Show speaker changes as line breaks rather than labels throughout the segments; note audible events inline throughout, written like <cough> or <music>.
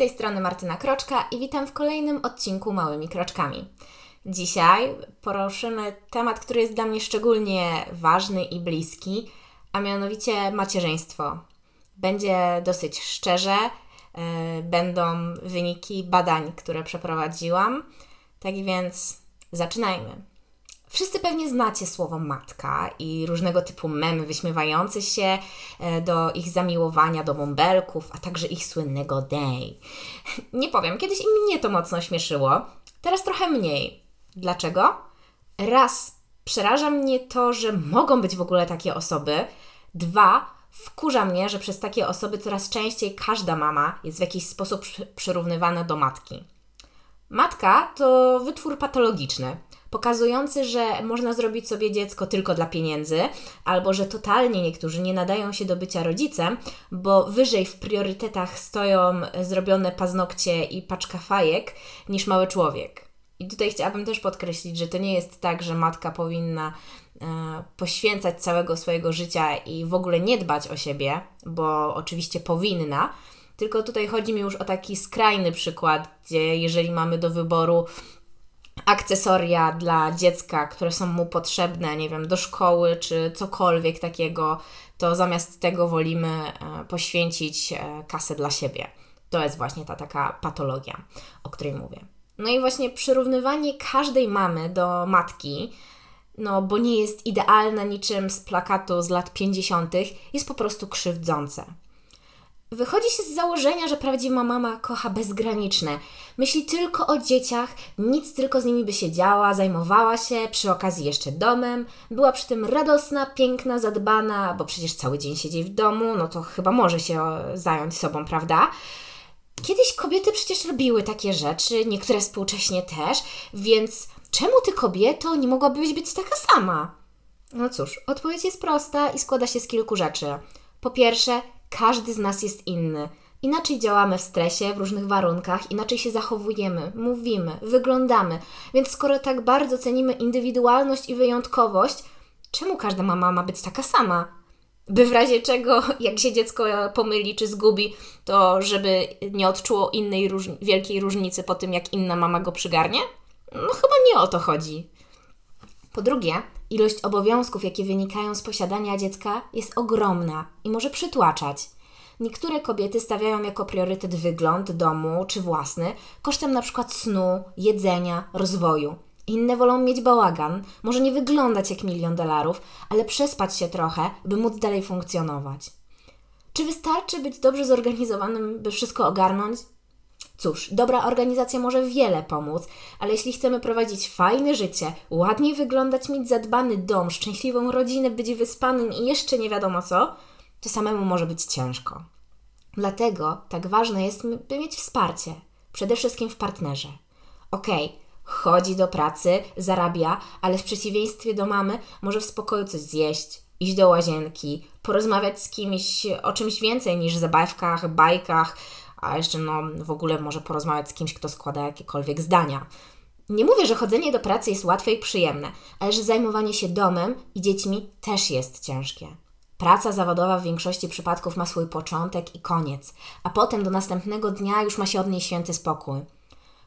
tej strony Martyna Kroczka i witam w kolejnym odcinku Małymi Kroczkami. Dzisiaj poruszymy temat, który jest dla mnie szczególnie ważny i bliski, a mianowicie macierzyństwo. Będzie dosyć szczerze, yy, będą wyniki badań, które przeprowadziłam. Tak więc zaczynajmy. Wszyscy pewnie znacie słowo matka i różnego typu memy wyśmiewające się e, do ich zamiłowania do bąbelków, a także ich słynnego day. Nie powiem, kiedyś i mnie to mocno śmieszyło, teraz trochę mniej. Dlaczego? Raz, przeraża mnie to, że mogą być w ogóle takie osoby. Dwa, wkurza mnie, że przez takie osoby coraz częściej każda mama jest w jakiś sposób przyrównywana do matki. Matka to wytwór patologiczny pokazujący, że można zrobić sobie dziecko tylko dla pieniędzy, albo że totalnie niektórzy nie nadają się do bycia rodzicem, bo wyżej w priorytetach stoją zrobione paznokcie i paczka fajek niż mały człowiek. I tutaj chciałabym też podkreślić, że to nie jest tak, że matka powinna e, poświęcać całego swojego życia i w ogóle nie dbać o siebie, bo oczywiście powinna. Tylko tutaj chodzi mi już o taki skrajny przykład, gdzie jeżeli mamy do wyboru akcesoria dla dziecka, które są mu potrzebne, nie wiem, do szkoły czy cokolwiek takiego, to zamiast tego wolimy e, poświęcić e, kasę dla siebie. To jest właśnie ta taka patologia, o której mówię. No i właśnie przyrównywanie każdej mamy do matki, no bo nie jest idealna niczym z plakatu z lat 50., jest po prostu krzywdzące. Wychodzi się z założenia, że prawdziwa mama kocha bezgraniczne. Myśli tylko o dzieciach, nic tylko z nimi by się działa, zajmowała się, przy okazji jeszcze domem, była przy tym radosna, piękna, zadbana, bo przecież cały dzień siedzi w domu, no to chyba może się zająć sobą, prawda? Kiedyś kobiety przecież robiły takie rzeczy, niektóre współcześnie też, więc czemu ty kobieto nie mogłabyś być taka sama? No cóż, odpowiedź jest prosta i składa się z kilku rzeczy. Po pierwsze, każdy z nas jest inny. Inaczej działamy w stresie, w różnych warunkach, inaczej się zachowujemy, mówimy, wyglądamy. Więc skoro tak bardzo cenimy indywidualność i wyjątkowość, czemu każda mama ma być taka sama? By w razie czego, <laughs> jak się dziecko pomyli czy zgubi, to żeby nie odczuło innej róż wielkiej różnicy po tym, jak inna mama go przygarnie? No chyba nie o to chodzi. Po drugie, ilość obowiązków, jakie wynikają z posiadania dziecka, jest ogromna i może przytłaczać. Niektóre kobiety stawiają jako priorytet wygląd domu czy własny, kosztem np. snu, jedzenia, rozwoju. Inne wolą mieć bałagan, może nie wyglądać jak milion dolarów, ale przespać się trochę, by móc dalej funkcjonować. Czy wystarczy być dobrze zorganizowanym, by wszystko ogarnąć? Cóż, dobra organizacja może wiele pomóc, ale jeśli chcemy prowadzić fajne życie, ładnie wyglądać, mieć zadbany dom, szczęśliwą rodzinę, być wyspanym i jeszcze nie wiadomo co, to samemu może być ciężko. Dlatego tak ważne jest, by mieć wsparcie, przede wszystkim w partnerze. Okej, okay, chodzi do pracy, zarabia, ale w przeciwieństwie do mamy może w spokoju coś zjeść, iść do łazienki, porozmawiać z kimś o czymś więcej niż zabawkach, bajkach, a jeszcze no, w ogóle może porozmawiać z kimś, kto składa jakiekolwiek zdania. Nie mówię, że chodzenie do pracy jest łatwe i przyjemne, ale że zajmowanie się domem i dziećmi też jest ciężkie. Praca zawodowa w większości przypadków ma swój początek i koniec, a potem do następnego dnia już ma się od niej święty spokój.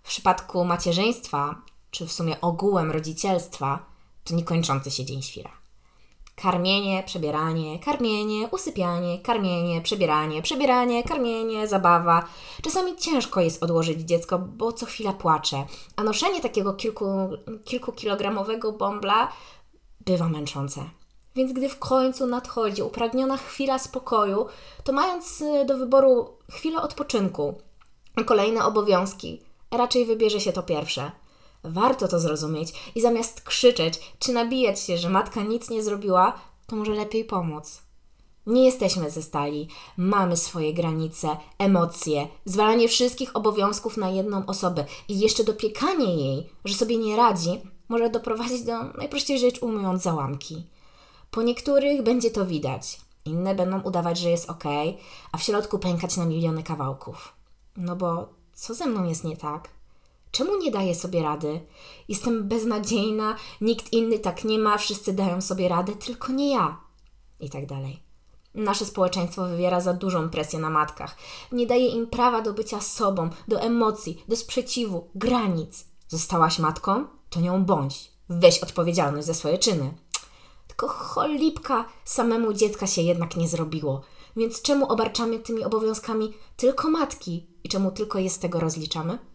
W przypadku macierzyństwa, czy w sumie ogółem rodzicielstwa, to niekończący się dzień świra. Karmienie, przebieranie, karmienie, usypianie, karmienie, przebieranie, przebieranie, karmienie, zabawa. Czasami ciężko jest odłożyć dziecko, bo co chwila płacze, a noszenie takiego kilku, kilkukilogramowego bąbla bywa męczące. Więc gdy w końcu nadchodzi upragniona chwila spokoju, to mając y, do wyboru chwilę odpoczynku, kolejne obowiązki, raczej wybierze się to pierwsze – Warto to zrozumieć i zamiast krzyczeć czy nabijać się, że matka nic nie zrobiła, to może lepiej pomóc. Nie jesteśmy ze stali, mamy swoje granice, emocje, zwalanie wszystkich obowiązków na jedną osobę i jeszcze dopiekanie jej, że sobie nie radzi, może doprowadzić do najprościej rzecz ujmując załamki. Po niektórych będzie to widać, inne będą udawać, że jest ok, a w środku pękać na miliony kawałków. No bo co ze mną jest nie tak? Czemu nie daję sobie rady? Jestem beznadziejna, nikt inny tak nie ma, wszyscy dają sobie radę, tylko nie ja. I tak dalej. Nasze społeczeństwo wywiera za dużą presję na matkach. Nie daje im prawa do bycia sobą, do emocji, do sprzeciwu, granic. Zostałaś matką? To nią bądź. Weź odpowiedzialność za swoje czyny. Tylko cholipka samemu dziecka się jednak nie zrobiło. Więc czemu obarczamy tymi obowiązkami tylko matki i czemu tylko je z tego rozliczamy?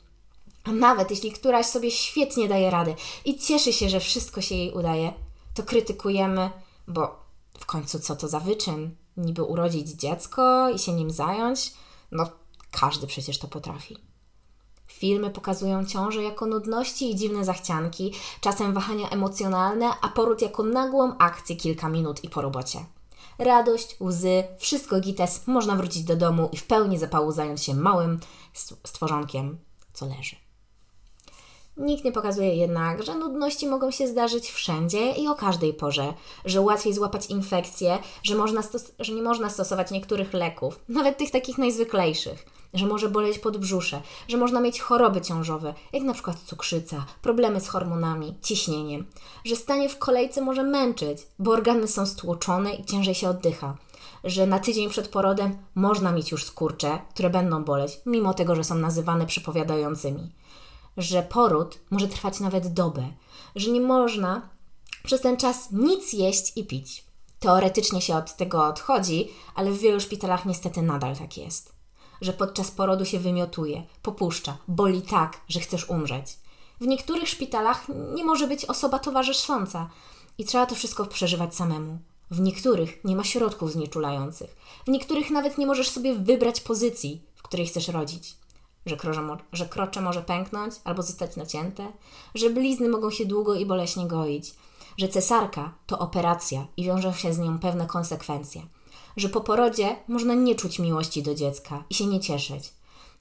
A nawet jeśli któraś sobie świetnie daje radę i cieszy się, że wszystko się jej udaje, to krytykujemy, bo w końcu co to za wyczyn? Niby urodzić dziecko i się nim zająć? No, każdy przecież to potrafi. Filmy pokazują ciążę jako nudności i dziwne zachcianki, czasem wahania emocjonalne, a poród jako nagłą akcję kilka minut i po robocie. Radość, łzy, wszystko gites, można wrócić do domu i w pełni zapału zająć się małym stworzonkiem, co leży. Nikt nie pokazuje jednak, że nudności mogą się zdarzyć wszędzie i o każdej porze, że łatwiej złapać infekcję, że, można że nie można stosować niektórych leków, nawet tych takich najzwyklejszych, że może boleć podbrzusze, że można mieć choroby ciążowe, jak na przykład cukrzyca, problemy z hormonami, ciśnieniem, że stanie w kolejce może męczyć, bo organy są stłoczone i ciężej się oddycha, że na tydzień przed porodem można mieć już skurcze, które będą boleć, mimo tego, że są nazywane przypowiadającymi że poród może trwać nawet dobę, że nie można przez ten czas nic jeść i pić. Teoretycznie się od tego odchodzi, ale w wielu szpitalach niestety nadal tak jest. Że podczas porodu się wymiotuje, popuszcza, boli tak, że chcesz umrzeć. W niektórych szpitalach nie może być osoba towarzysząca i trzeba to wszystko przeżywać samemu. W niektórych nie ma środków znieczulających. W niektórych nawet nie możesz sobie wybrać pozycji, w której chcesz rodzić że krocze, że krocze może pęknąć albo zostać nacięte, że blizny mogą się długo i boleśnie goić, że cesarka to operacja i wiążą się z nią pewne konsekwencje, że po porodzie można nie czuć miłości do dziecka i się nie cieszyć,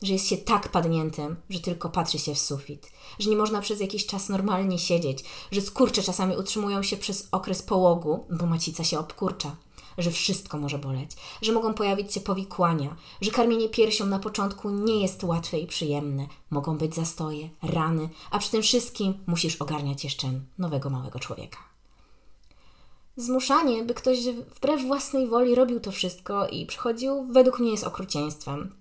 że jest się tak padniętym, że tylko patrzy się w sufit, że nie można przez jakiś czas normalnie siedzieć, że skurcze czasami utrzymują się przez okres połogu, bo macica się obkurcza że wszystko może boleć, że mogą pojawić się powikłania, że karmienie piersią na początku nie jest łatwe i przyjemne, mogą być zastoje, rany, a przy tym wszystkim musisz ogarniać jeszcze nowego małego człowieka. Zmuszanie, by ktoś wbrew własnej woli robił to wszystko i przychodził, według mnie jest okrucieństwem.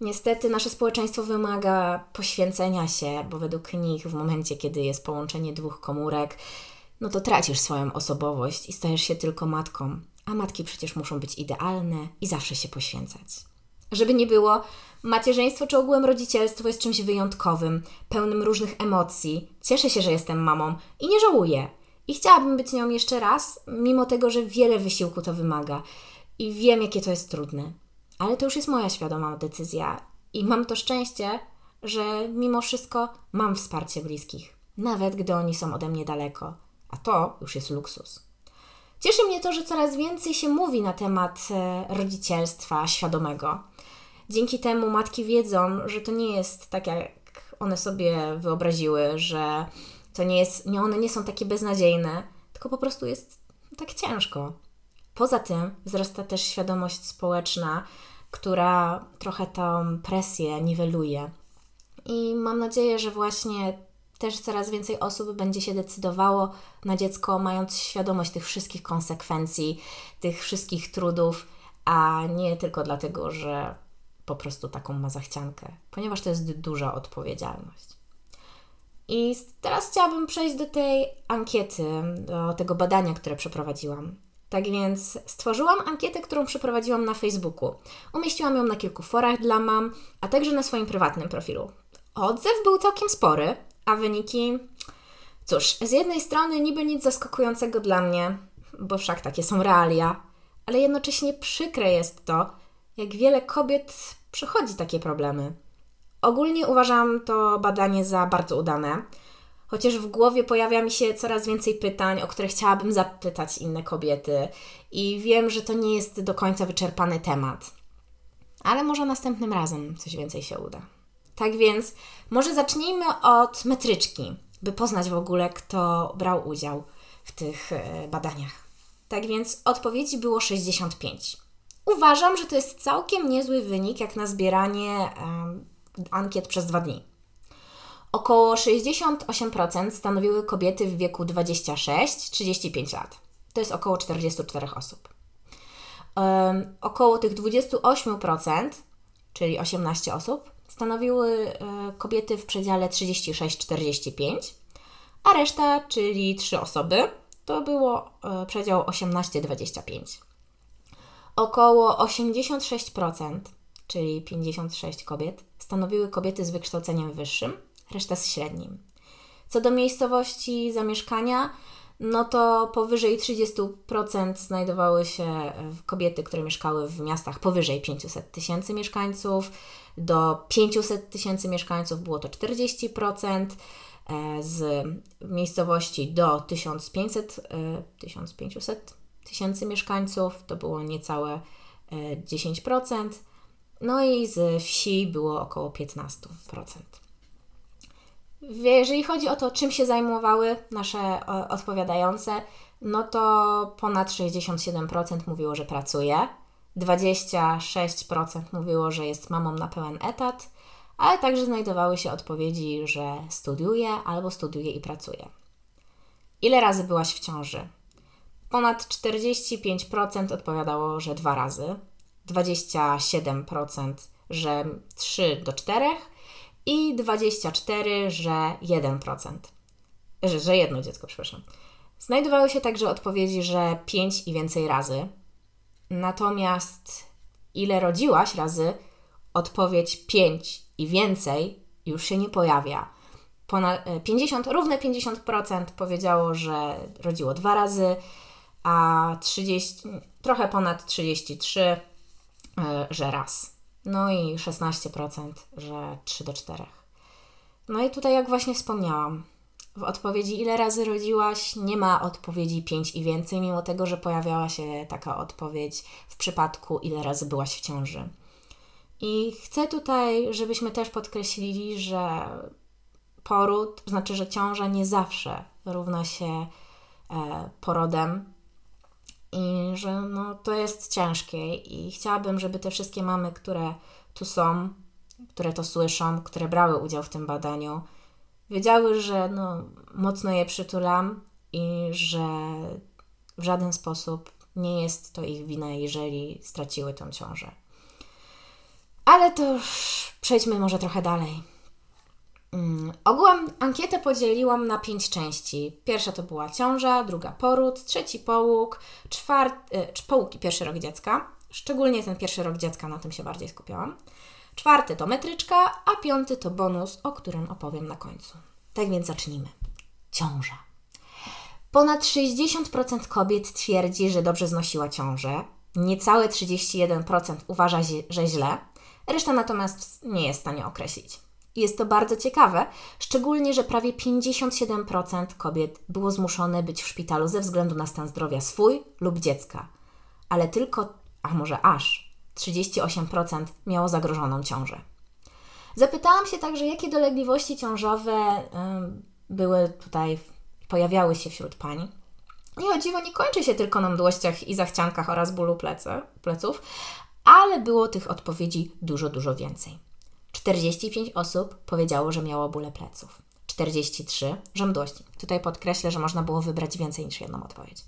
Niestety nasze społeczeństwo wymaga poświęcenia się, bo według nich w momencie, kiedy jest połączenie dwóch komórek, no to tracisz swoją osobowość i stajesz się tylko matką. A matki przecież muszą być idealne i zawsze się poświęcać. Żeby nie było, macierzyństwo czy ogółem rodzicielstwo jest czymś wyjątkowym, pełnym różnych emocji. Cieszę się, że jestem mamą i nie żałuję. I chciałabym być nią jeszcze raz, mimo tego, że wiele wysiłku to wymaga. I wiem, jakie to jest trudne. Ale to już jest moja świadoma decyzja. I mam to szczęście, że mimo wszystko mam wsparcie bliskich, nawet gdy oni są ode mnie daleko a to już jest luksus. Cieszy mnie to, że coraz więcej się mówi na temat e, rodzicielstwa świadomego. Dzięki temu matki wiedzą, że to nie jest tak, jak one sobie wyobraziły, że to nie jest, nie, one nie są takie beznadziejne, tylko po prostu jest tak ciężko. Poza tym wzrasta też świadomość społeczna, która trochę tą presję niweluje. I mam nadzieję, że właśnie też coraz więcej osób będzie się decydowało na dziecko, mając świadomość tych wszystkich konsekwencji, tych wszystkich trudów, a nie tylko dlatego, że po prostu taką ma zachciankę, ponieważ to jest duża odpowiedzialność. I teraz chciałabym przejść do tej ankiety, do tego badania, które przeprowadziłam. Tak więc stworzyłam ankietę, którą przeprowadziłam na Facebooku. Umieściłam ją na kilku forach dla mam, a także na swoim prywatnym profilu. Odzew był całkiem spory, a wyniki, cóż, z jednej strony niby nic zaskakującego dla mnie, bo wszak takie są realia, ale jednocześnie przykre jest to, jak wiele kobiet przechodzi takie problemy. Ogólnie uważam to badanie za bardzo udane, chociaż w głowie pojawia mi się coraz więcej pytań, o które chciałabym zapytać inne kobiety, i wiem, że to nie jest do końca wyczerpany temat. Ale może następnym razem coś więcej się uda. Tak więc może zacznijmy od metryczki, by poznać w ogóle, kto brał udział w tych e, badaniach. Tak więc odpowiedzi było 65. Uważam, że to jest całkiem niezły wynik jak na zbieranie ankiet przez dwa dni. Około 68% stanowiły kobiety w wieku 26-35 lat. To jest około 44 osób. Um, około tych 28%, czyli 18 osób, stanowiły y, kobiety w przedziale 36-45, a reszta, czyli 3 osoby, to było y, przedział 18-25. Około 86%, czyli 56 kobiet, stanowiły kobiety z wykształceniem wyższym, reszta z średnim. Co do miejscowości zamieszkania, no to powyżej 30% znajdowały się kobiety, które mieszkały w miastach powyżej 500 tysięcy mieszkańców, do 500 tysięcy mieszkańców było to 40%, e, z miejscowości do 1500, 1500 e, tysięcy mieszkańców to było niecałe 10%, e, no i z wsi było około 15%. Jeżeli chodzi o to, czym się zajmowały nasze odpowiadające, no to ponad 67% mówiło, że pracuje, 26% mówiło, że jest mamą na pełen etat, ale także znajdowały się odpowiedzi, że studiuje albo studiuje i pracuje. Ile razy byłaś w ciąży? Ponad 45% odpowiadało, że dwa razy, 27%, że 3 do 4 i 24, że 1%. Że, że jedno dziecko, przepraszam. Znajdowały się także odpowiedzi, że 5 i więcej razy. Natomiast ile rodziłaś razy, odpowiedź 5 i więcej już się nie pojawia. Ponad 50, e, równe 50% powiedziało, że rodziło dwa razy, a 30, trochę ponad 33, e, że raz. No i 16%, że 3 do 4. No i tutaj, jak właśnie wspomniałam, w odpowiedzi ile razy rodziłaś, nie ma odpowiedzi 5 i więcej, mimo tego, że pojawiała się taka odpowiedź w przypadku ile razy byłaś w ciąży. I chcę tutaj, żebyśmy też podkreślili, że poród, znaczy, że ciąża nie zawsze równa się e, porodem, i że no, to jest ciężkie i chciałabym, żeby te wszystkie mamy, które tu są, które to słyszą, które brały udział w tym badaniu, wiedziały, że no, mocno je przytulam i że w żaden sposób nie jest to ich wina, jeżeli straciły tą ciążę. Ale to już przejdźmy może trochę dalej. Mm, ogółem ankietę podzieliłam na pięć części. Pierwsza to była ciąża, druga poród, trzeci połóg, czwarty, y, połóg i pierwszy rok dziecka. Szczególnie ten pierwszy rok dziecka, na tym się bardziej skupiałam. Czwarty to metryczka, a piąty to bonus, o którym opowiem na końcu. Tak więc zacznijmy. Ciąża. Ponad 60% kobiet twierdzi, że dobrze znosiła ciążę. Niecałe 31% uważa, że źle. Reszta natomiast nie jest w stanie określić. Jest to bardzo ciekawe, szczególnie, że prawie 57% kobiet było zmuszone być w szpitalu ze względu na stan zdrowia swój lub dziecka, ale tylko, a może aż 38% miało zagrożoną ciążę. Zapytałam się także, jakie dolegliwości ciążowe y, były tutaj, pojawiały się wśród pań. I o dziwo nie kończy się tylko na mdłościach i zachciankach oraz bólu plecy, pleców, ale było tych odpowiedzi dużo, dużo więcej. 45 osób powiedziało, że miało bóle pleców. 43 że mdłości. Tutaj podkreślę, że można było wybrać więcej niż jedną odpowiedź.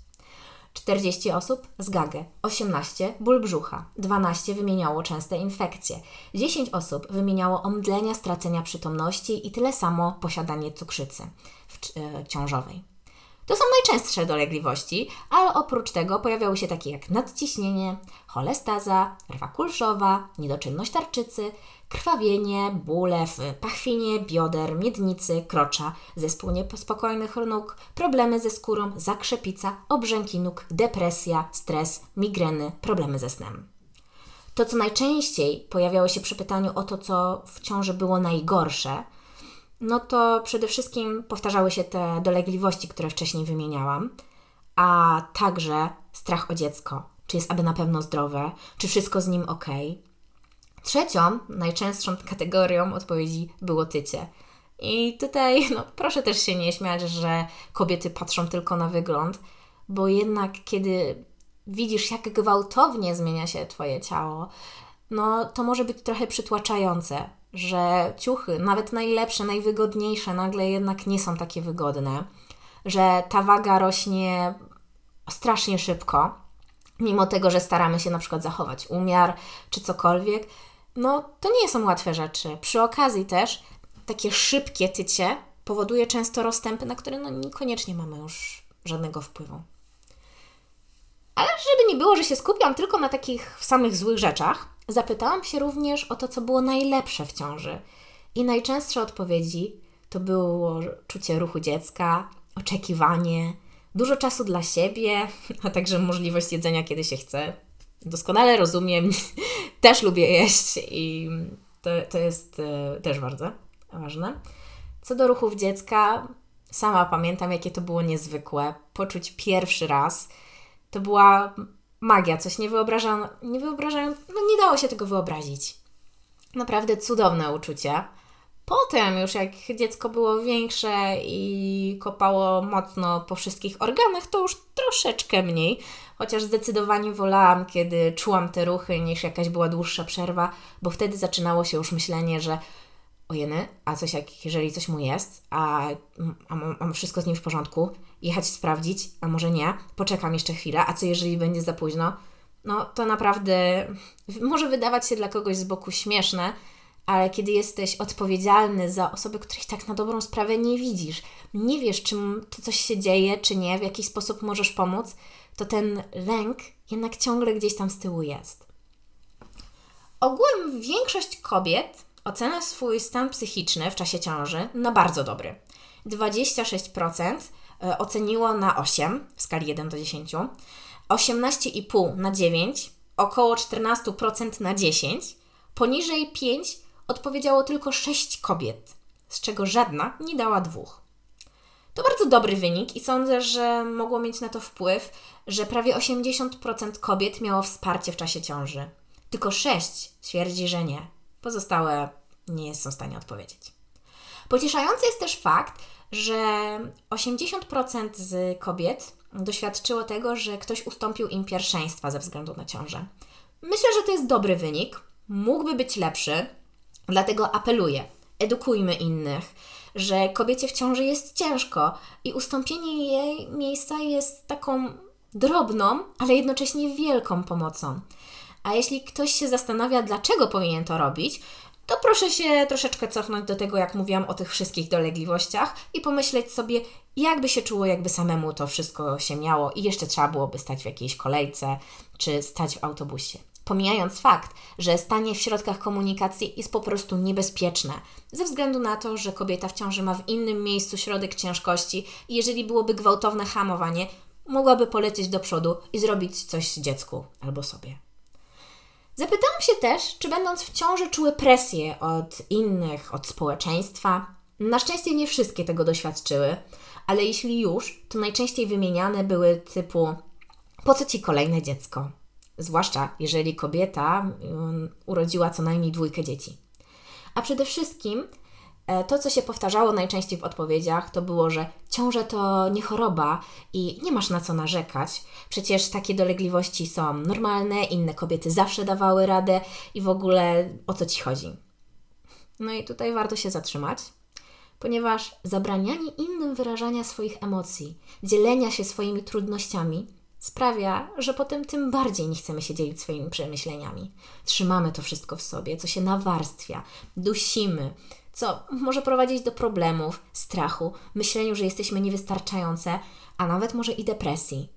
40 osób z gagę, 18 ból brzucha, 12 wymieniało częste infekcje, 10 osób wymieniało omdlenia, stracenia przytomności i tyle samo posiadanie cukrzycy w, e, ciążowej. To są najczęstsze dolegliwości, ale oprócz tego pojawiały się takie jak nadciśnienie, cholestaza, rwa kulszowa, niedoczynność tarczycy, krwawienie, bóle w pachwinie, bioder, miednicy, krocza, zespół niespokojnych nóg, problemy ze skórą, zakrzepica, obrzęki nóg, depresja, stres, migreny, problemy ze snem. To, co najczęściej pojawiało się przy pytaniu o to, co w ciąży było najgorsze, no to przede wszystkim powtarzały się te dolegliwości, które wcześniej wymieniałam, a także strach o dziecko. Czy jest aby na pewno zdrowe? Czy wszystko z nim ok? Trzecią, najczęstszą kategorią odpowiedzi było tycie. I tutaj <laughs> no, proszę też się nie śmiać, że kobiety patrzą tylko na wygląd, bo jednak kiedy widzisz, jak gwałtownie zmienia się Twoje ciało, no to może być trochę przytłaczające, że ciuchy, nawet najlepsze, najwygodniejsze, nagle jednak nie są takie wygodne, że ta waga rośnie strasznie szybko, mimo tego, że staramy się na przykład zachować umiar czy cokolwiek, no to nie są łatwe rzeczy. Przy okazji też takie szybkie tycie powoduje często rozstępy, na które no niekoniecznie mamy już żadnego wpływu. Ale żeby nie było, że się skupiam tylko na takich samych złych rzeczach, zapytałam się również o to, co było najlepsze w ciąży. I najczęstsze odpowiedzi to było czucie ruchu dziecka, oczekiwanie, dużo czasu dla siebie, a także możliwość jedzenia, kiedy się chce. Doskonale rozumiem, <laughs> też lubię jeść i to, to jest e, też bardzo ważne. Co do ruchów dziecka, sama pamiętam, jakie to było niezwykłe. Poczuć pierwszy raz. To była magia, coś niewyobrażalne. Nie wyobrażają, no nie dało się tego wyobrazić. Naprawdę cudowne uczucie. Potem, już jak dziecko było większe i kopało mocno po wszystkich organach, to już troszeczkę mniej, chociaż zdecydowanie wolałam, kiedy czułam te ruchy, niż jakaś była dłuższa przerwa, bo wtedy zaczynało się już myślenie, że ojeny, a coś jak, jeżeli coś mu jest, a, a wszystko z nim w porządku, jechać sprawdzić, a może nie, poczekam jeszcze chwilę, a co jeżeli będzie za późno? No to naprawdę może wydawać się dla kogoś z boku śmieszne, ale kiedy jesteś odpowiedzialny za osoby, których tak na dobrą sprawę nie widzisz, nie wiesz, czy to coś się dzieje, czy nie, w jaki sposób możesz pomóc, to ten lęk jednak ciągle gdzieś tam z tyłu jest. Ogółem większość kobiet ocenia swój stan psychiczny w czasie ciąży na bardzo dobry. 26% e, oceniło na 8 w skali 1 do 10, 18,5 na 9, około 14% na 10, poniżej 5 odpowiedziało tylko 6 kobiet, z czego żadna nie dała dwóch. To bardzo dobry wynik i sądzę, że mogło mieć na to wpływ, że prawie 80% kobiet miało wsparcie w czasie ciąży. Tylko 6 twierdzi, że nie. Pozostałe nie są w stanie odpowiedzieć. Pocieszający jest też fakt, że 80% z kobiet doświadczyło tego, że ktoś ustąpił im pierwszeństwa ze względu na ciążę. Myślę, że to jest dobry wynik. Mógłby być lepszy, dlatego apeluję, edukujmy innych, że kobiecie w ciąży jest ciężko i ustąpienie jej miejsca jest taką drobną, ale jednocześnie wielką pomocą. A jeśli ktoś się zastanawia, dlaczego powinien to robić, to proszę się troszeczkę cofnąć do tego, jak mówiłam o tych wszystkich dolegliwościach i pomyśleć sobie, jakby się czuło, jakby samemu to wszystko się miało i jeszcze trzeba byłoby stać w jakiejś kolejce czy stać w autobusie. Pomijając fakt, że stanie w środkach komunikacji jest po prostu niebezpieczne, ze względu na to, że kobieta w ciąży ma w innym miejscu środek ciężkości i jeżeli byłoby gwałtowne hamowanie, mogłaby polecieć do przodu i zrobić coś dziecku albo sobie. Zapytałam się też, czy będąc w ciąży czuły presję od innych, od społeczeństwa. Na szczęście nie wszystkie tego doświadczyły, ale jeśli już, to najczęściej wymieniane były typu po co ci kolejne dziecko? Zwłaszcza jeżeli kobieta um, urodziła co najmniej dwójkę dzieci. A przede wszystkim to, co się powtarzało najczęściej w odpowiedziach, to było, że ciąża to nie choroba i nie masz na co narzekać. Przecież takie dolegliwości są normalne, inne kobiety zawsze dawały radę i w ogóle o co ci chodzi. No i tutaj warto się zatrzymać, ponieważ zabranianie innym wyrażania swoich emocji, dzielenia się swoimi trudnościami sprawia, że potem tym bardziej nie chcemy się dzielić swoimi przemyśleniami. Trzymamy to wszystko w sobie, co się nawarstwia, dusimy, co może prowadzić do problemów, strachu, myśleniu, że jesteśmy niewystarczające, a nawet może i depresji.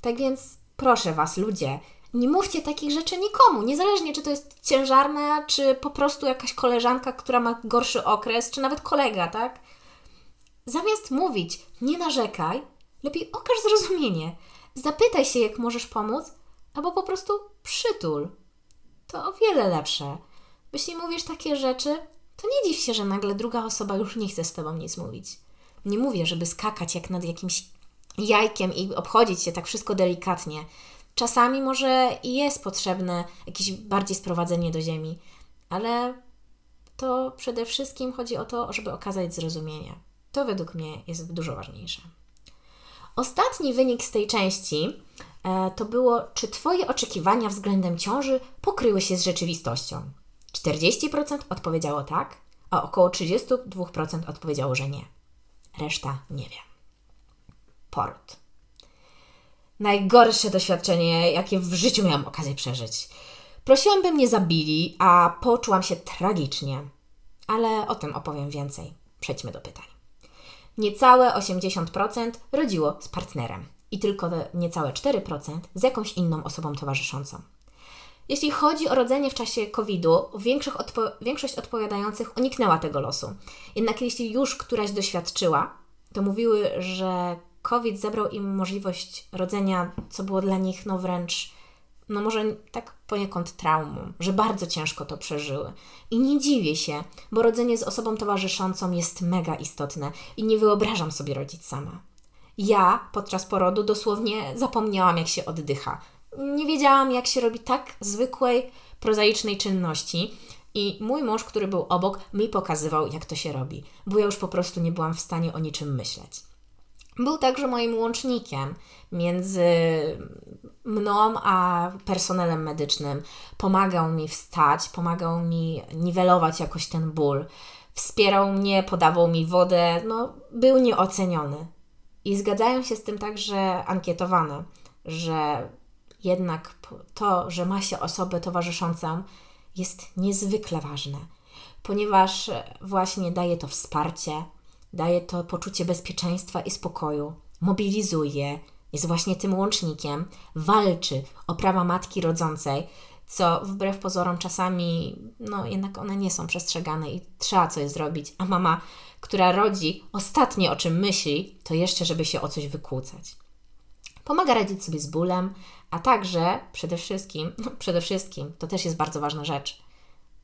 Tak więc proszę Was, ludzie, nie mówcie takich rzeczy nikomu, niezależnie czy to jest ciężarna, czy po prostu jakaś koleżanka, która ma gorszy okres, czy nawet kolega, tak? Zamiast mówić, nie narzekaj, lepiej okaż zrozumienie. Zapytaj się, jak możesz pomóc, albo po prostu przytul. To o wiele lepsze. Jeśli mówisz takie rzeczy, to nie dziw się, że nagle druga osoba już nie chce z Tobą nic mówić. Nie mówię, żeby skakać jak nad jakimś jajkiem i obchodzić się tak wszystko delikatnie. Czasami może i jest potrzebne jakieś bardziej sprowadzenie do ziemi, ale to przede wszystkim chodzi o to, żeby okazać zrozumienie. To według mnie jest dużo ważniejsze. Ostatni wynik z tej części e, to było, czy Twoje oczekiwania względem ciąży pokryły się z rzeczywistością. 40% odpowiedziało tak, a około 32% odpowiedziało, że nie. Reszta nie wie. Port. najgorsze doświadczenie, jakie w życiu miałam okazję przeżyć. Prosiłam, by mnie zabili, a poczułam się tragicznie. Ale o tym opowiem więcej. Przejdźmy do pytań. Niecałe 80% rodziło z partnerem i tylko niecałe 4% z jakąś inną osobą towarzyszącą. Jeśli chodzi o rodzenie w czasie COVID-u, odpo większość odpowiadających uniknęła tego losu. Jednak jeśli już któraś doświadczyła, to mówiły, że COVID zabrał im możliwość rodzenia, co było dla nich no wręcz, no może tak poniekąd traumą, że bardzo ciężko to przeżyły. I nie dziwię się, bo rodzenie z osobą towarzyszącą jest mega istotne i nie wyobrażam sobie rodzić sama. Ja podczas porodu dosłownie zapomniałam, jak się oddycha. Nie wiedziałam, jak się robi tak zwykłej, prozaicznej czynności. I mój mąż, który był obok, mi pokazywał, jak to się robi, bo ja już po prostu nie byłam w stanie o niczym myśleć. Był także moim łącznikiem między mną a personelem medycznym. Pomagał mi wstać, pomagał mi niwelować jakoś ten ból. Wspierał mnie, podawał mi wodę, no, był nieoceniony. I zgadzają się z tym także ankietowane, że jednak to, że ma się osobę towarzyszącą, jest niezwykle ważne, ponieważ właśnie daje to wsparcie, daje to poczucie bezpieczeństwa i spokoju, mobilizuje, jest właśnie tym łącznikiem, walczy o prawa matki rodzącej, co wbrew pozorom czasami, no jednak one nie są przestrzegane i trzeba coś zrobić, a mama, która rodzi, ostatnie o czym myśli, to jeszcze, żeby się o coś wykłócać. Pomaga radzić sobie z bólem, a także przede wszystkim, no przede wszystkim, to też jest bardzo ważna rzecz,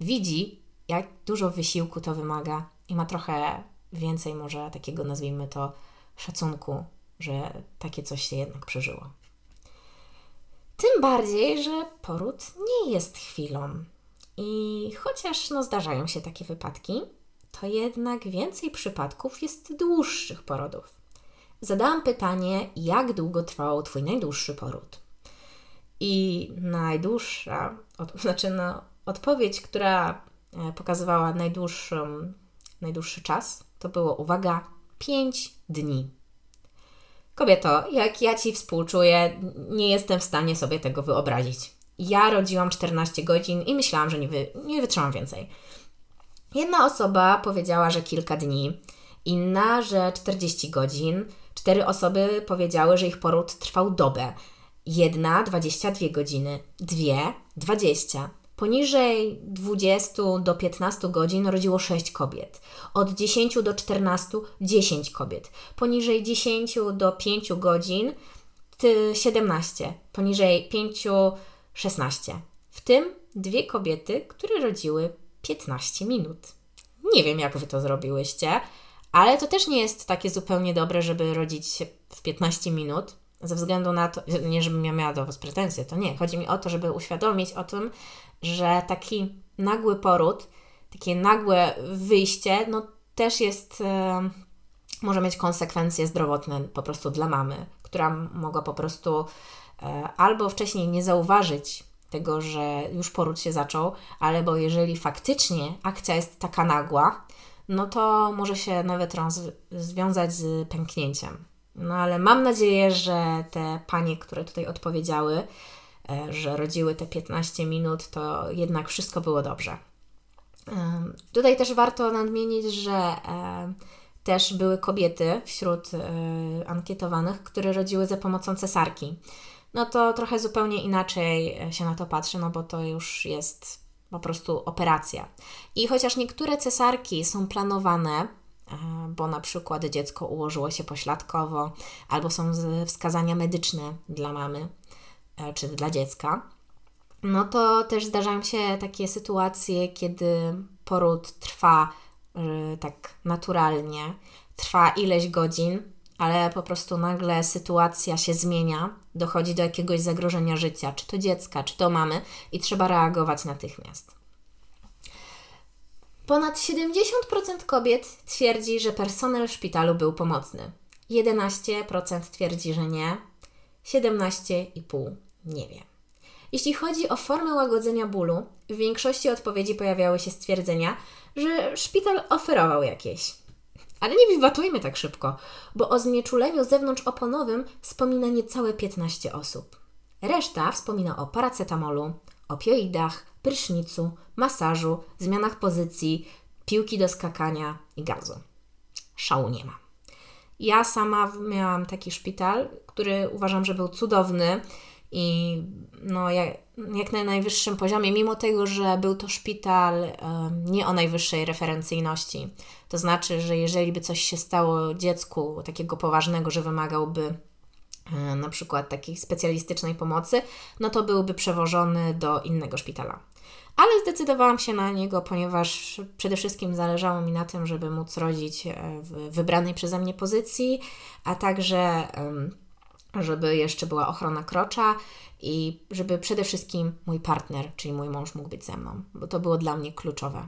widzi, jak dużo wysiłku to wymaga i ma trochę więcej może takiego, nazwijmy to, szacunku, że takie coś się jednak przeżyło. Tym bardziej, że poród nie jest chwilą. I chociaż no, zdarzają się takie wypadki, to jednak więcej przypadków jest dłuższych porodów. Zadałam pytanie, jak długo trwał Twój najdłuższy poród? I najdłuższa, od, <laughs> znaczy no, odpowiedź, która e, pokazywała najdłuższą, najdłuższy czas, to było, uwaga, 5 dni. Kobieto, jak ja Ci współczuję, nie jestem w stanie sobie tego wyobrazić. Ja rodziłam 14 godzin i myślałam, że nie, wy, nie wytrzymam więcej. Jedna osoba powiedziała, że kilka dni, inna, że 40 godzin. Cztery osoby powiedziały, że ich poród trwał dobę. Jedna 22 godziny, dwie 20. Poniżej 20 do 15 godzin rodziło 6 kobiet. Od 10 do 14 10 kobiet. Poniżej 10 do 5 godzin 17. Poniżej 5 16. W tym dwie kobiety, które rodziły 15 minut. Nie wiem, jak Wy to zrobiłyście, ale to też nie jest takie zupełnie dobre, żeby rodzić w 15 minut, ze względu na to, nie żebym ja miała do Was pretensje, to nie. Chodzi mi o to, żeby uświadomić o tym, że taki nagły poród, takie nagłe wyjście, no też jest, e, może mieć konsekwencje zdrowotne po prostu dla mamy, która mogła po prostu e, albo wcześniej nie zauważyć tego, że już poród się zaczął, albo jeżeli faktycznie akcja jest taka nagła, no to może się nawet związać z pęknięciem. No ale mam nadzieję, że te panie, które tutaj odpowiedziały, e, że rodziły te 15 minut, to jednak wszystko było dobrze. Tutaj też warto nadmienić, że też były kobiety wśród e, ankietowanych, które rodziły za pomocą cesarki. No to trochę zupełnie inaczej się na to patrzy, no bo to już jest po prostu operacja. I chociaż niektóre cesarki są planowane, E, bo na przykład dziecko ułożyło się pośladkowo, albo są wskazania medyczne dla mamy e, czy dla dziecka, no to też zdarzają się takie sytuacje, kiedy poród trwa e, tak naturalnie, trwa ileś godzin, ale po prostu nagle sytuacja się zmienia, dochodzi do jakiegoś zagrożenia życia, czy to dziecka, czy to mamy, i trzeba reagować natychmiast. Ponad 70% kobiet twierdzi, że personel w szpitalu był pomocny. 11% twierdzi, że nie. 17,5% nie wie. Jeśli chodzi o formę łagodzenia bólu, w większości odpowiedzi pojawiały się stwierdzenia, że szpital oferował jakieś. Ale nie wiwatujmy tak szybko, bo o znieczuleniu zewnątrzoponowym wspomina niecałe 15 osób. Reszta wspomina o paracetamolu, opioidach, prysznicu, masażu, zmianach pozycji, piłki do skakania i gazu. Szału nie ma. Ja sama miałam taki szpital, który uważam, że był cudowny i no, jak, jak na najwyższym poziomie, mimo tego, że był to szpital nie o najwyższej referencyjności. To znaczy, że jeżeli by coś się stało dziecku takiego poważnego, że wymagałby na przykład takiej specjalistycznej pomocy, no to byłby przewożony do innego szpitala. Ale zdecydowałam się na niego, ponieważ przede wszystkim zależało mi na tym, żeby móc rodzić e, w wybranej przeze mnie pozycji, a także żeby jeszcze była ochrona krocza i żeby przede wszystkim mój partner, czyli mój mąż mógł być ze mną, bo to było dla mnie kluczowe.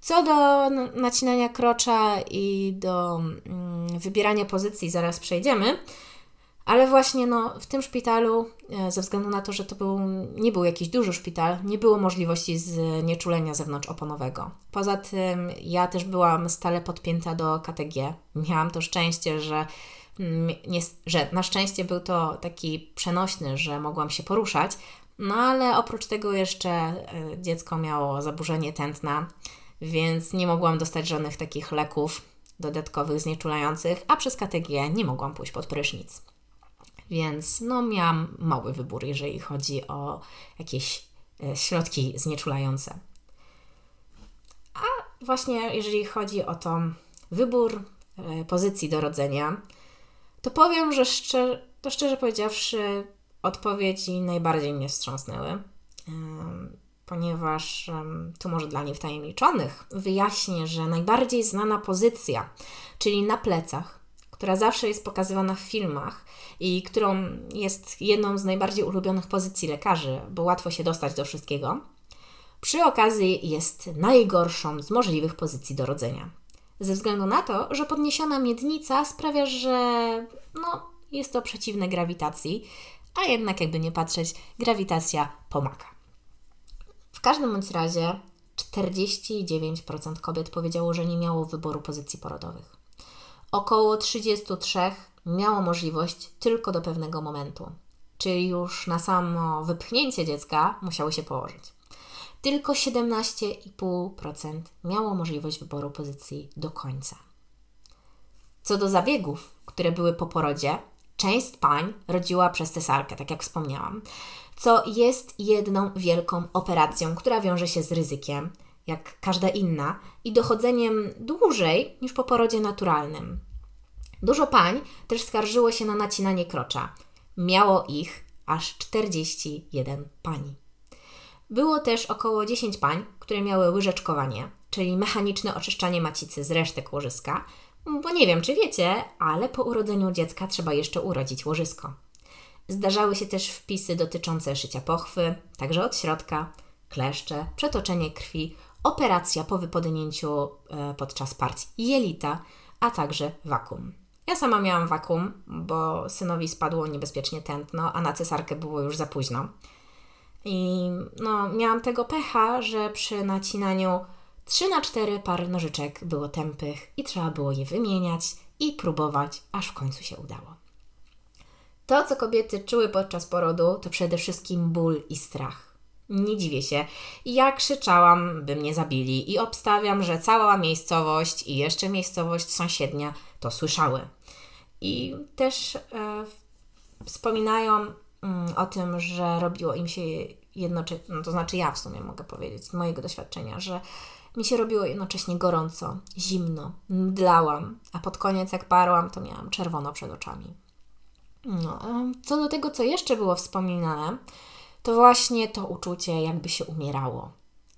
Co do nacinania krocza i do mm, wybierania pozycji, zaraz przejdziemy, ale właśnie no, w tym szpitalu, e, ze względu na to, że to był, nie był jakiś duży szpital, nie było możliwości znieczulenia zewnątrzoponowego. Poza tym ja też byłam stale podpięta do KTG. Miałam to szczęście, że nie, że na szczęście był to taki przenośny, że mogłam się poruszać, no ale oprócz tego jeszcze e, dziecko miało zaburzenie tętna, więc nie mogłam dostać żadnych takich leków dodatkowych znieczulających, a przez KTG nie mogłam pójść pod prysznic. Więc no miałam mały wybór, jeżeli chodzi o jakieś e, środki znieczulające. A właśnie jeżeli chodzi o to wybór e, pozycji do rodzenia, to powiem, że to szczerze powiedziawszy, odpowiedzi najbardziej mnie wstrząsnęły, ponieważ tu może dla niewtajemniczonych wyjaśnię, że najbardziej znana pozycja, czyli na plecach, która zawsze jest pokazywana w filmach i którą jest jedną z najbardziej ulubionych pozycji lekarzy, bo łatwo się dostać do wszystkiego, przy okazji jest najgorszą z możliwych pozycji do rodzenia ze względu na to, że podniesiona miednica sprawia, że no, jest to przeciwne grawitacji, a jednak jakby nie patrzeć, grawitacja pomaga. W każdym bądź razie 49% kobiet powiedziało, że nie miało wyboru pozycji porodowych. Około 33 miało możliwość tylko do pewnego momentu, czyli już na samo wypchnięcie dziecka musiały się położyć. Tylko 17,5% miało możliwość wyboru pozycji do końca. Co do zabiegów, które były po porodzie, część pań rodziła przez cesarkę, tak jak wspomniałam, co jest jedną wielką operacją, która wiąże się z ryzykiem, jak każda inna, i dochodzeniem dłużej niż po porodzie naturalnym. Dużo pań też skarżyło się na nacinanie krocza. Miało ich aż 41 pani. Było też około 10 pań, które miały łyżeczkowanie, czyli mechaniczne oczyszczanie macicy z resztek łożyska, bo nie wiem, czy wiecie, ale po urodzeniu dziecka trzeba jeszcze urodzić łożysko. Zdarzały się też wpisy dotyczące szycia pochwy, także od środka, kleszcze, przetoczenie krwi, operacja po wypodnięciu e, podczas partii jelita, a także wakum. Ja sama miałam wakum, bo synowi spadło niebezpiecznie tętno, a na cesarkę było już za późno. I no, miałam tego pecha, że przy nacinaniu 3 na 4 pary nożyczek było tępych i trzeba było je wymieniać i próbować, aż w końcu się udało. To, co kobiety czuły podczas porodu, to przede wszystkim ból i strach. Nie dziwię się. Ja krzyczałam, by mnie zabili i obstawiam, że cała miejscowość i jeszcze miejscowość sąsiednia to słyszały. I też e, wspominają Mm, o tym, że robiło im się jednocześnie, no to znaczy ja w sumie mogę powiedzieć z mojego doświadczenia, że mi się robiło jednocześnie gorąco, zimno, mdlałam, a pod koniec jak parłam, to miałam czerwono przed oczami. No, co do tego, co jeszcze było wspominane, to właśnie to uczucie, jakby się umierało.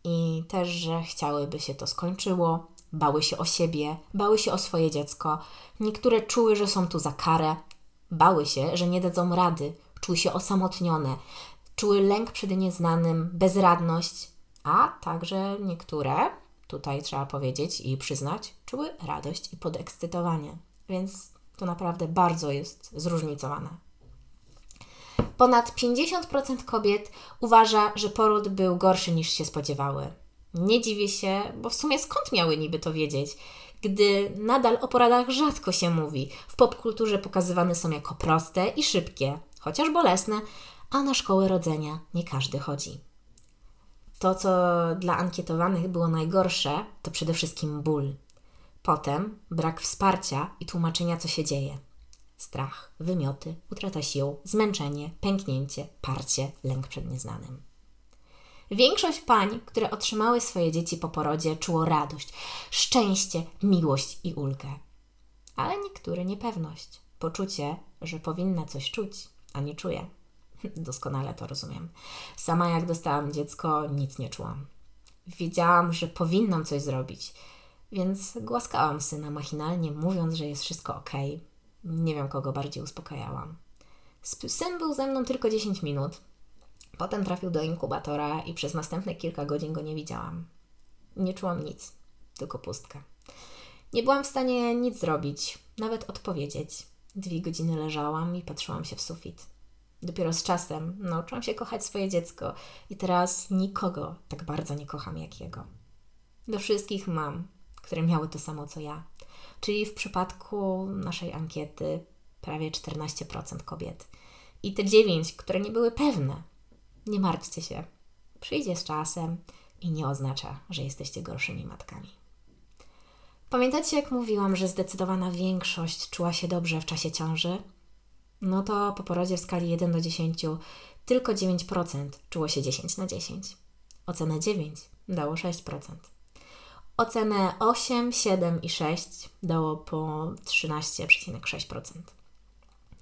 I też, że chciałyby się to skończyło, bały się o siebie, bały się o swoje dziecko. Niektóre czuły, że są tu za karę, bały się, że nie dadzą rady, czuły się osamotnione, czuły lęk przed nieznanym, bezradność, a także niektóre, tutaj trzeba powiedzieć i przyznać, czuły radość i podekscytowanie. Więc to naprawdę bardzo jest zróżnicowane. Ponad 50% kobiet uważa, że poród był gorszy niż się spodziewały. Nie dziwię się, bo w sumie skąd miały niby to wiedzieć, gdy nadal o poradach rzadko się mówi. W popkulturze pokazywane są jako proste i szybkie, chociaż bolesne, a na szkołę rodzenia nie każdy chodzi. To, co dla ankietowanych było najgorsze, to przede wszystkim ból. Potem brak wsparcia i tłumaczenia, co się dzieje. Strach, wymioty, utrata sił, zmęczenie, pęknięcie, parcie, lęk przed nieznanym. Większość pań, które otrzymały swoje dzieci po porodzie, czuło radość, szczęście, miłość i ulgę. Ale niektóre niepewność, poczucie, że powinna coś czuć, a nie czuje. <laughs> Doskonale to rozumiem. Sama jak dostałam dziecko, nic nie czułam. Wiedziałam, że powinnam coś zrobić, więc głaskałam syna machinalnie, mówiąc, że jest wszystko ok. Nie wiem, kogo bardziej uspokajałam. Syn był ze mną tylko 10 minut. Potem trafił do inkubatora i przez następne kilka godzin go nie widziałam. Nie czułam nic, tylko pustkę. Nie byłam w stanie nic zrobić, nawet odpowiedzieć. Dwie godziny leżałam i patrzyłam się w sufit. Dopiero z czasem nauczyłam się kochać swoje dziecko i teraz nikogo tak bardzo nie kocham jak jego. Do wszystkich mam, które miały to samo co ja. Czyli w przypadku naszej ankiety prawie 14% kobiet. I te 9, które nie były pewne. Nie martwcie się. Przyjdzie z czasem i nie oznacza, że jesteście gorszymi matkami. Pamiętacie, jak mówiłam, że zdecydowana większość czuła się dobrze w czasie ciąży? no to po porodzie w skali 1 do 10 tylko 9% czuło się 10 na 10. Ocenę 9 dało 6%. Ocenę 8, 7 i 6 dało po 13,6%.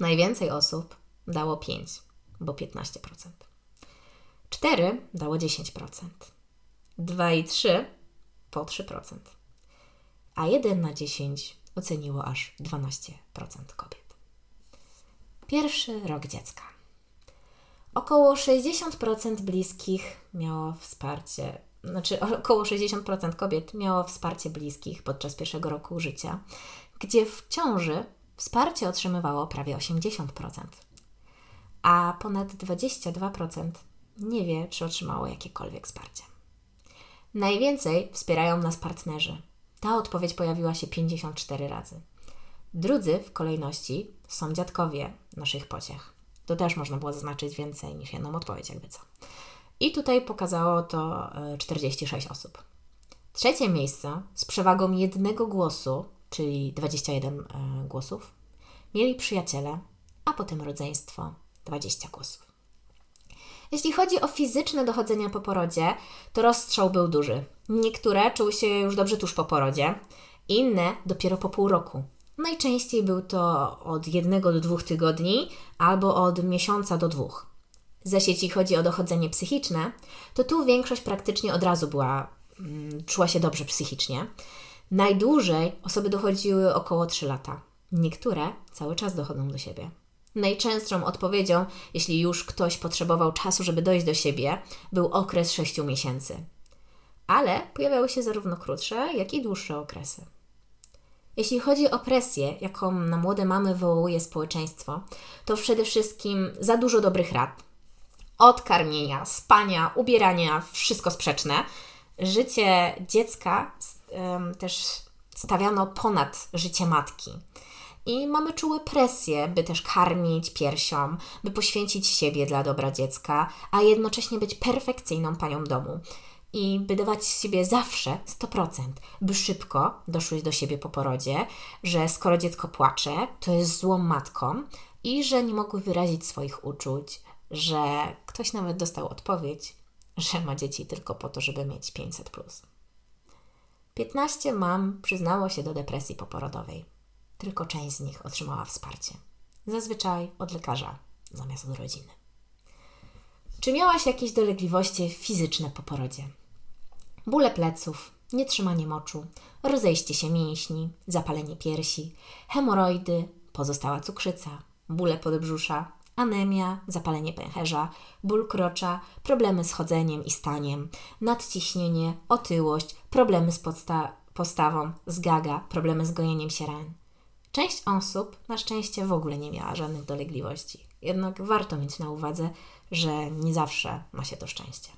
Najwięcej osób dało 5, bo 15%. 4 dało 10%. 2 i 3 po 3%. A 1 na 10 oceniło aż 12% kobiet. Pierwszy rok dziecka. Około 60% bliskich miało wsparcie, znaczy około 60% kobiet miało wsparcie bliskich podczas pierwszego roku życia, gdzie w ciąży wsparcie otrzymywało prawie 80%, a ponad 22% nie wie, czy otrzymało jakiekolwiek wsparcie. Najwięcej wspierają nas partnerzy. Ta odpowiedź pojawiła się 54 razy. Drudzy w kolejności są dziadkowie naszych pociech. To też można było zaznaczyć więcej niż jedną odpowiedź, jakby co. I tutaj pokazało to 46 e, osób. Trzecie miejsce z przewagą jednego głosu, czyli 21 e, głosów, mieli przyjaciele, a potem rodzeństwo 20 głosów. Jeśli chodzi o fizyczne dochodzenia po porodzie, to rozstrzał był duży. Niektóre czuły się już dobrze tuż po porodzie, inne dopiero po pół roku. Najczęściej był to od jednego do dwóch tygodni albo od miesiąca do dwóch. Zaś jeśli chodzi o dochodzenie psychiczne, to tu większość praktycznie od razu była, mm, czuła się dobrze psychicznie. Najdłużej osoby dochodziły około 3 lata. Niektóre cały czas dochodzą do siebie. Najczęstszą odpowiedzią, jeśli już ktoś potrzebował czasu, żeby dojść do siebie, był okres 6 miesięcy. Ale pojawiały się zarówno krótsze, jak i dłuższe okresy. Jeśli chodzi o presję, jaką na młode mamy wywołuje społeczeństwo, to przede wszystkim za dużo dobrych rad. Od karmienia, spania, ubierania, wszystko sprzeczne. Życie dziecka um, też stawiano ponad życie matki. I mamy czułe presję, by też karmić piersią, by poświęcić siebie dla dobra dziecka, a jednocześnie być perfekcyjną panią domu i by dawać siebie zawsze 100%, by szybko doszły do siebie po porodzie, że skoro dziecko płacze, to jest złą matką i że nie mogły wyrazić swoich uczuć, że ktoś nawet dostał odpowiedź, że ma dzieci tylko po to, żeby mieć 500. Plus. 15 mam przyznało się do depresji poporodowej. Tylko część z nich otrzymała wsparcie. Zazwyczaj od lekarza zamiast od rodziny. Czy miałaś jakieś dolegliwości fizyczne po porodzie? bóle pleców, nietrzymanie moczu, rozejście się mięśni, zapalenie piersi, hemoroidy, pozostała cukrzyca, bóle podbrzusza, anemia, zapalenie pęcherza, ból krocza, problemy z chodzeniem i staniem, nadciśnienie, otyłość, problemy z podsta- postawą, zgaga, problemy z gojeniem się ran. Część osób na szczęście w ogóle nie miała żadnych dolegliwości. Jednak warto mieć na uwadze, że nie zawsze ma się to szczęście.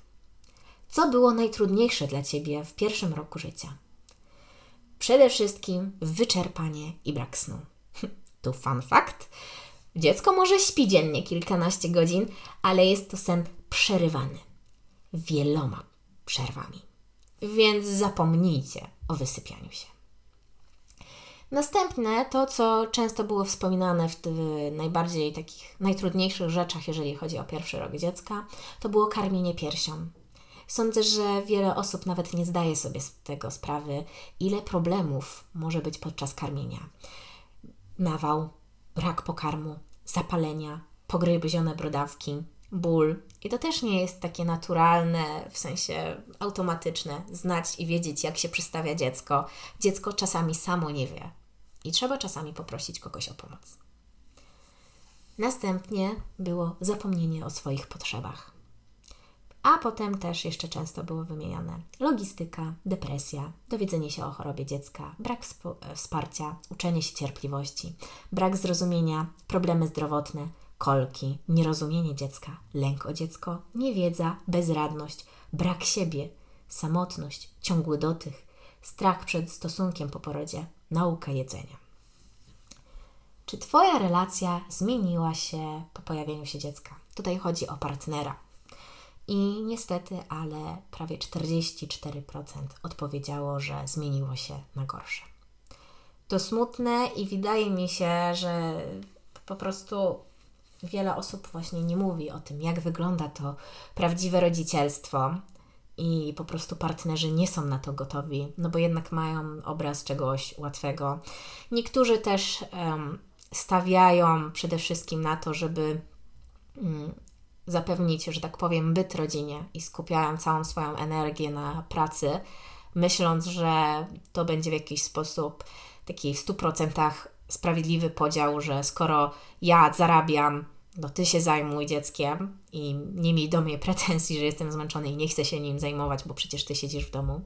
Co było najtrudniejsze dla Ciebie w pierwszym roku życia? Przede wszystkim wyczerpanie i brak snu. <laughs> tu fun fact. Dziecko może śpi dziennie kilkanaście godzin, ale jest to sen przerywany wieloma przerwami. Więc zapomnijcie o wysypianiu się. Następne, to co często było wspominane w najbardziej takich najtrudniejszych rzeczach, jeżeli chodzi o pierwszy rok dziecka, to było karmienie piersią. Sądzę, że wiele osób nawet nie zdaje sobie z tego sprawy, ile problemów może być podczas karmienia. Nawał, brak pokarmu, zapalenia, pogryzione brodawki, ból. I to też nie jest takie naturalne, w sensie automatyczne, znać i wiedzieć, jak się przystawia dziecko. Dziecko czasami samo nie wie i trzeba czasami poprosić kogoś o pomoc. Następnie było zapomnienie o swoich potrzebach. A potem też jeszcze często było wymieniane logistyka, depresja, dowiedzenie się o chorobie dziecka, brak wsparcia, uczenie się cierpliwości, brak zrozumienia, problemy zdrowotne, kolki, nierozumienie dziecka, lęk o dziecko, niewiedza, bezradność, brak siebie, samotność, ciągły dotych, strach przed stosunkiem po porodzie, nauka jedzenia. Czy Twoja relacja zmieniła się po pojawieniu się dziecka? Tutaj chodzi o partnera. I niestety, ale prawie 44% odpowiedziało, że zmieniło się na gorsze. To smutne i wydaje mi się, że po prostu wiele osób właśnie nie mówi o tym, jak wygląda to prawdziwe rodzicielstwo, i po prostu partnerzy nie są na to gotowi, no bo jednak mają obraz czegoś łatwego. Niektórzy też um, stawiają przede wszystkim na to, żeby um, zapewnić, że tak powiem, byt rodzinie i skupiają całą swoją energię na pracy, myśląc, że to będzie w jakiś sposób taki w 100% sprawiedliwy podział, że skoro ja zarabiam, no ty się zajmuj dzieckiem i nie miej do mnie pretensji, że jestem zmęczony i nie chcę się nim zajmować, bo przecież ty siedzisz w domu.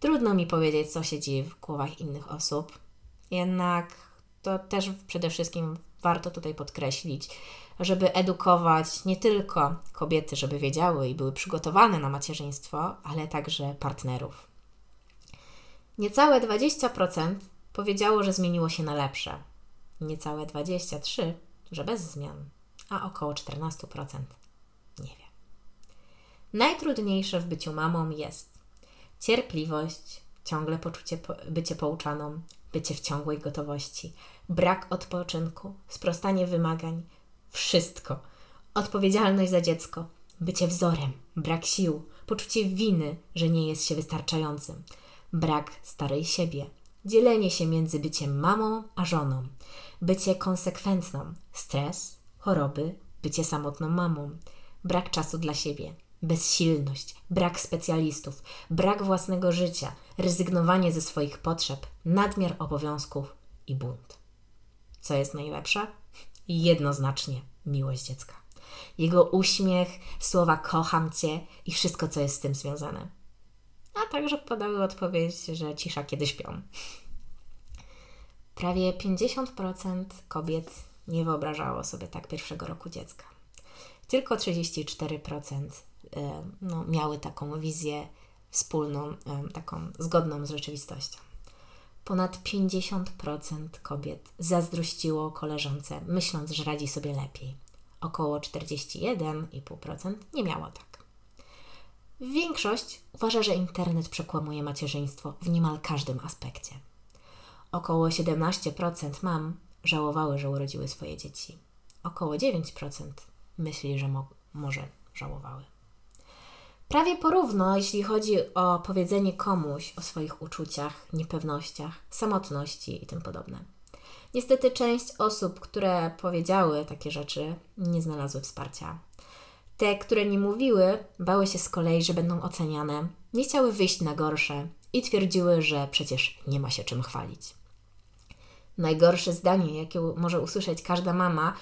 Trudno mi powiedzieć, co się dzieje w głowach innych osób, jednak to też przede wszystkim warto tutaj podkreślić, żeby edukować nie tylko kobiety, żeby wiedziały i były przygotowane na macierzyństwo, ale także partnerów. Niecałe 20% powiedziało, że zmieniło się na lepsze. Niecałe 23% że bez zmian, a około 14% nie wie. Najtrudniejsze w byciu mamą jest cierpliwość, ciągle poczucie bycie pouczaną, bycie w ciągłej gotowości, brak odpoczynku, sprostanie wymagań, wszystko. Odpowiedzialność za dziecko, bycie wzorem, brak sił, poczucie winy, że nie jest się wystarczającym, brak starej siebie, dzielenie się między byciem mamą a żoną, bycie konsekwentną, stres, choroby, bycie samotną mamą, brak czasu dla siebie, bezsilność, brak specjalistów, brak własnego życia, rezygnowanie ze swoich potrzeb, nadmiar obowiązków i bunt. Co jest najlepsze? Jednoznacznie miłość dziecka. Jego uśmiech, słowa kocham cię i wszystko, co jest z tym związane. A także podały odpowiedź, że cisza kiedy śpią. Prawie 50% kobiet nie wyobrażało sobie tak pierwszego roku dziecka. Tylko 34% e, no, miały taką wizję wspólną, e, taką zgodną z rzeczywistością. Ponad 50% kobiet zazdrościło koleżance, myśląc, że radzi sobie lepiej. Około 41,5% nie miało tak. Większość uważa, że internet przekłamuje macierzyństwo w niemal każdym aspekcie. Około 17% mam żałowały, że urodziły swoje dzieci. Około 9% myśli, że mo może żałowały. Prawie porówno, jeśli chodzi o powiedzenie komuś o swoich uczuciach, niepewnościach, samotności i tym podobne. Niestety część osób, które powiedziały takie rzeczy, nie znalazły wsparcia. Te, które nie mówiły, bały się z kolei, że będą oceniane, nie chciały wyjść na gorsze i twierdziły, że przecież nie ma się czym chwalić najgorsze zdanie, jakie może usłyszeć każda mama,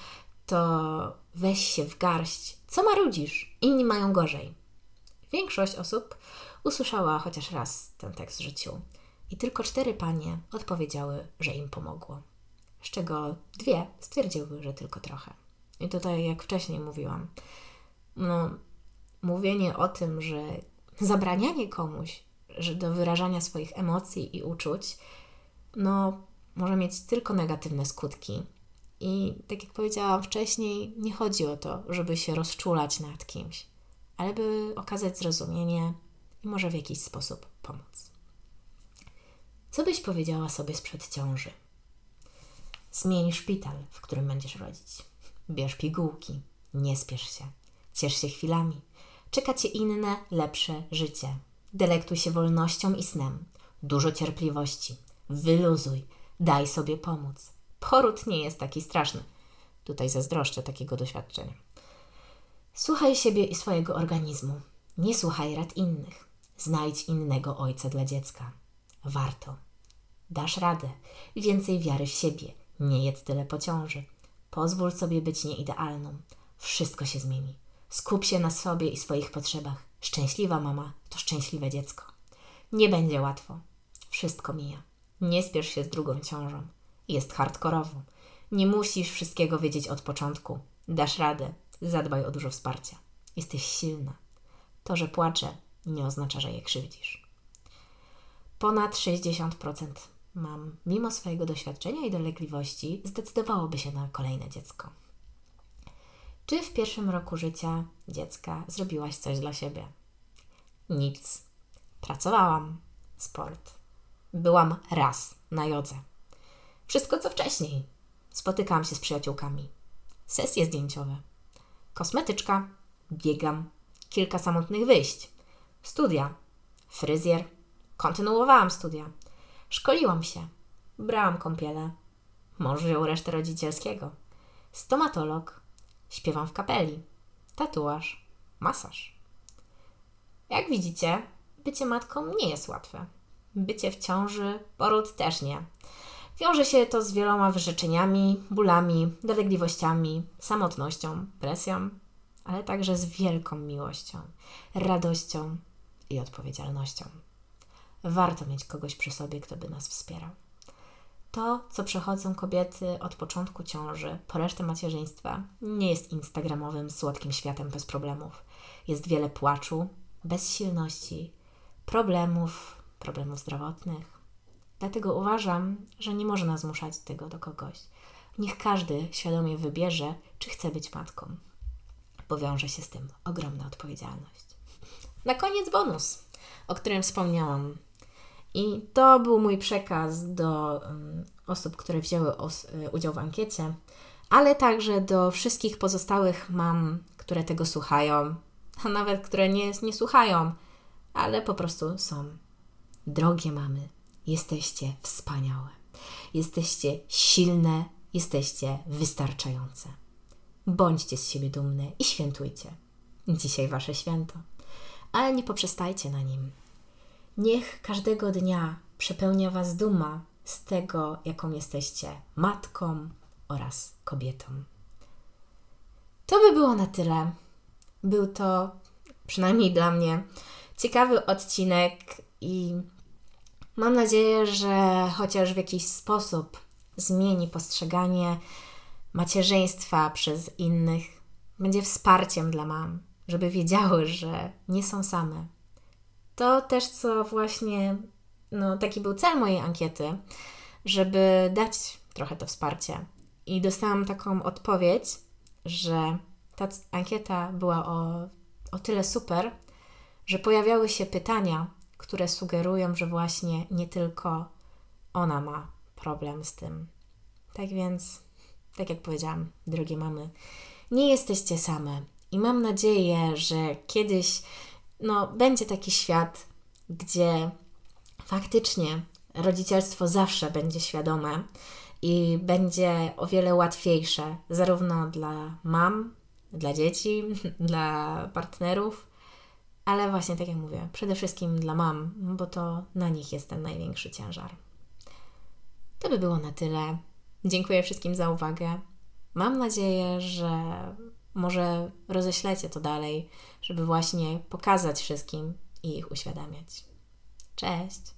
to weź się w garść. Co marudzisz? Inni mają gorzej. Większość osób usłyszała chociaż raz ten tekst w życiu i tylko cztery panie odpowiedziały, że im pomogło. Z czego dwie stwierdziły, że tylko trochę. I tutaj, jak wcześniej mówiłam, no, mówienie o tym, że zabranianie komuś że do wyrażania swoich emocji i uczuć, no, może mieć tylko negatywne skutki. I tak jak powiedziałam wcześniej, nie chodzi o to, żeby się rozczulać nad kimś, ale by okazać zrozumienie i może w jakiś sposób pomóc. Co byś powiedziała sobie sprzed ciąży? Zmień szpital, w którym będziesz rodzić. Bierz pigułki, nie spiesz się, ciesz się chwilami. Czeka cię inne, lepsze życie. Delektuj się wolnością i snem. Dużo cierpliwości. Wyluzuj. Daj sobie pomóc. Poród nie jest taki straszny. Tutaj zazdroszczę takiego doświadczenia. Słuchaj siebie i swojego organizmu. Nie słuchaj rad innych. Znajdź innego ojca dla dziecka. Warto. Dasz radę. Więcej wiary w siebie. Nie jedz tyle po ciąży. Pozwól sobie być nieidealną. Wszystko się zmieni. Skup się na sobie i swoich potrzebach. Szczęśliwa mama to szczęśliwe dziecko. Nie będzie łatwo. Wszystko mija. Nie spiesz się z drugą ciążą. Jest hardkorowo. Nie musisz wszystkiego wiedzieć od początku. Dasz radę. Zadbaj o dużo wsparcia. Jesteś silna. To, że płaczę, nie oznacza, że je krzywdzisz. Ponad 60% mam, mimo swojego doświadczenia i dolegliwości, zdecydowałoby się na kolejne dziecko. Czy w pierwszym roku życia dziecka zrobiłaś coś dla siebie? Nic. Pracowałam. Sport. Byłam raz na jodze. Wszystko co wcześniej. Spotykałam się z przyjaciółkami. Sesje zdjęciowe. Kosmetyczka. Biegam. Kilka samotnych wyjść. Studia. Fryzjer. Kontynuowałam studia. Szkoliłam się. Brałam kąpiele. Mąż wziął resztę rodzicielskiego. Stomatolog. Śpiewam w kapeli. Tatuaż. Masaż. Jak widzicie, bycie matką nie jest łatwe. Bycie w ciąży, poród też nie. Wiąże się to z wieloma wyrzeczeniami, bólami, dolegliwościami, samotnością, presją, ale także z wielką miłością, radością i odpowiedzialnością. Warto mieć kogoś przy sobie, kto by nas wspierał. To, co przechodzą kobiety od początku ciąży po resztę macierzyństwa, nie jest instagramowym, słodkim światem bez problemów. Jest wiele płaczu, bezsilności, problemów, problemów zdrowotnych. Dlatego uważam, że nie można zmuszać tego do kogoś. Niech każdy świadomie wybierze, czy chce być matką. Powiąże się z tym ogromna odpowiedzialność. Na koniec bonus, o którym wspomniałam. I to był mój przekaz do osób, które wzięły e, udział w ankiecie, ale także do wszystkich pozostałych mam, które tego słuchają, a nawet które nie, nie słuchają, ale po prostu są. Drogie mamy, jesteście wspaniałe. Jesteście silne, jesteście wystarczające. Bądźcie z siebie dumne i świętujcie. Dzisiaj Wasze święto, ale nie poprzestajcie na nim. Niech każdego dnia przepełnia Was duma z tego, jaką jesteście matką oraz kobietą. To by było na tyle. Był to, przynajmniej dla mnie, ciekawy odcinek i mam nadzieję, że chociaż w jakiś sposób zmieni postrzeganie macierzyństwa przez innych, będzie wsparciem dla mam, żeby wiedziały, że nie są same. To też, co właśnie, no taki był cel mojej ankiety, żeby dać trochę to wsparcie. I dostałam taką odpowiedź, że ta ankieta była o, o tyle super, że pojawiały się pytania, które sugerują, że właśnie nie tylko ona ma problem z tym. Tak więc, tak jak powiedziałam, drogie mamy, nie jesteście same. I mam nadzieję, że kiedyś no, będzie taki świat, gdzie faktycznie rodzicielstwo zawsze będzie świadome i będzie o wiele łatwiejsze, zarówno dla mam, dla dzieci, <laughs> dla partnerów, ale właśnie tak jak mówię, przede wszystkim dla mam, bo to na nich jest ten największy ciężar. To by było na tyle. Dziękuję wszystkim za uwagę. Mam nadzieję, że może roześlecie to dalej, żeby właśnie pokazać wszystkim i ich uświadamiać. Cześć!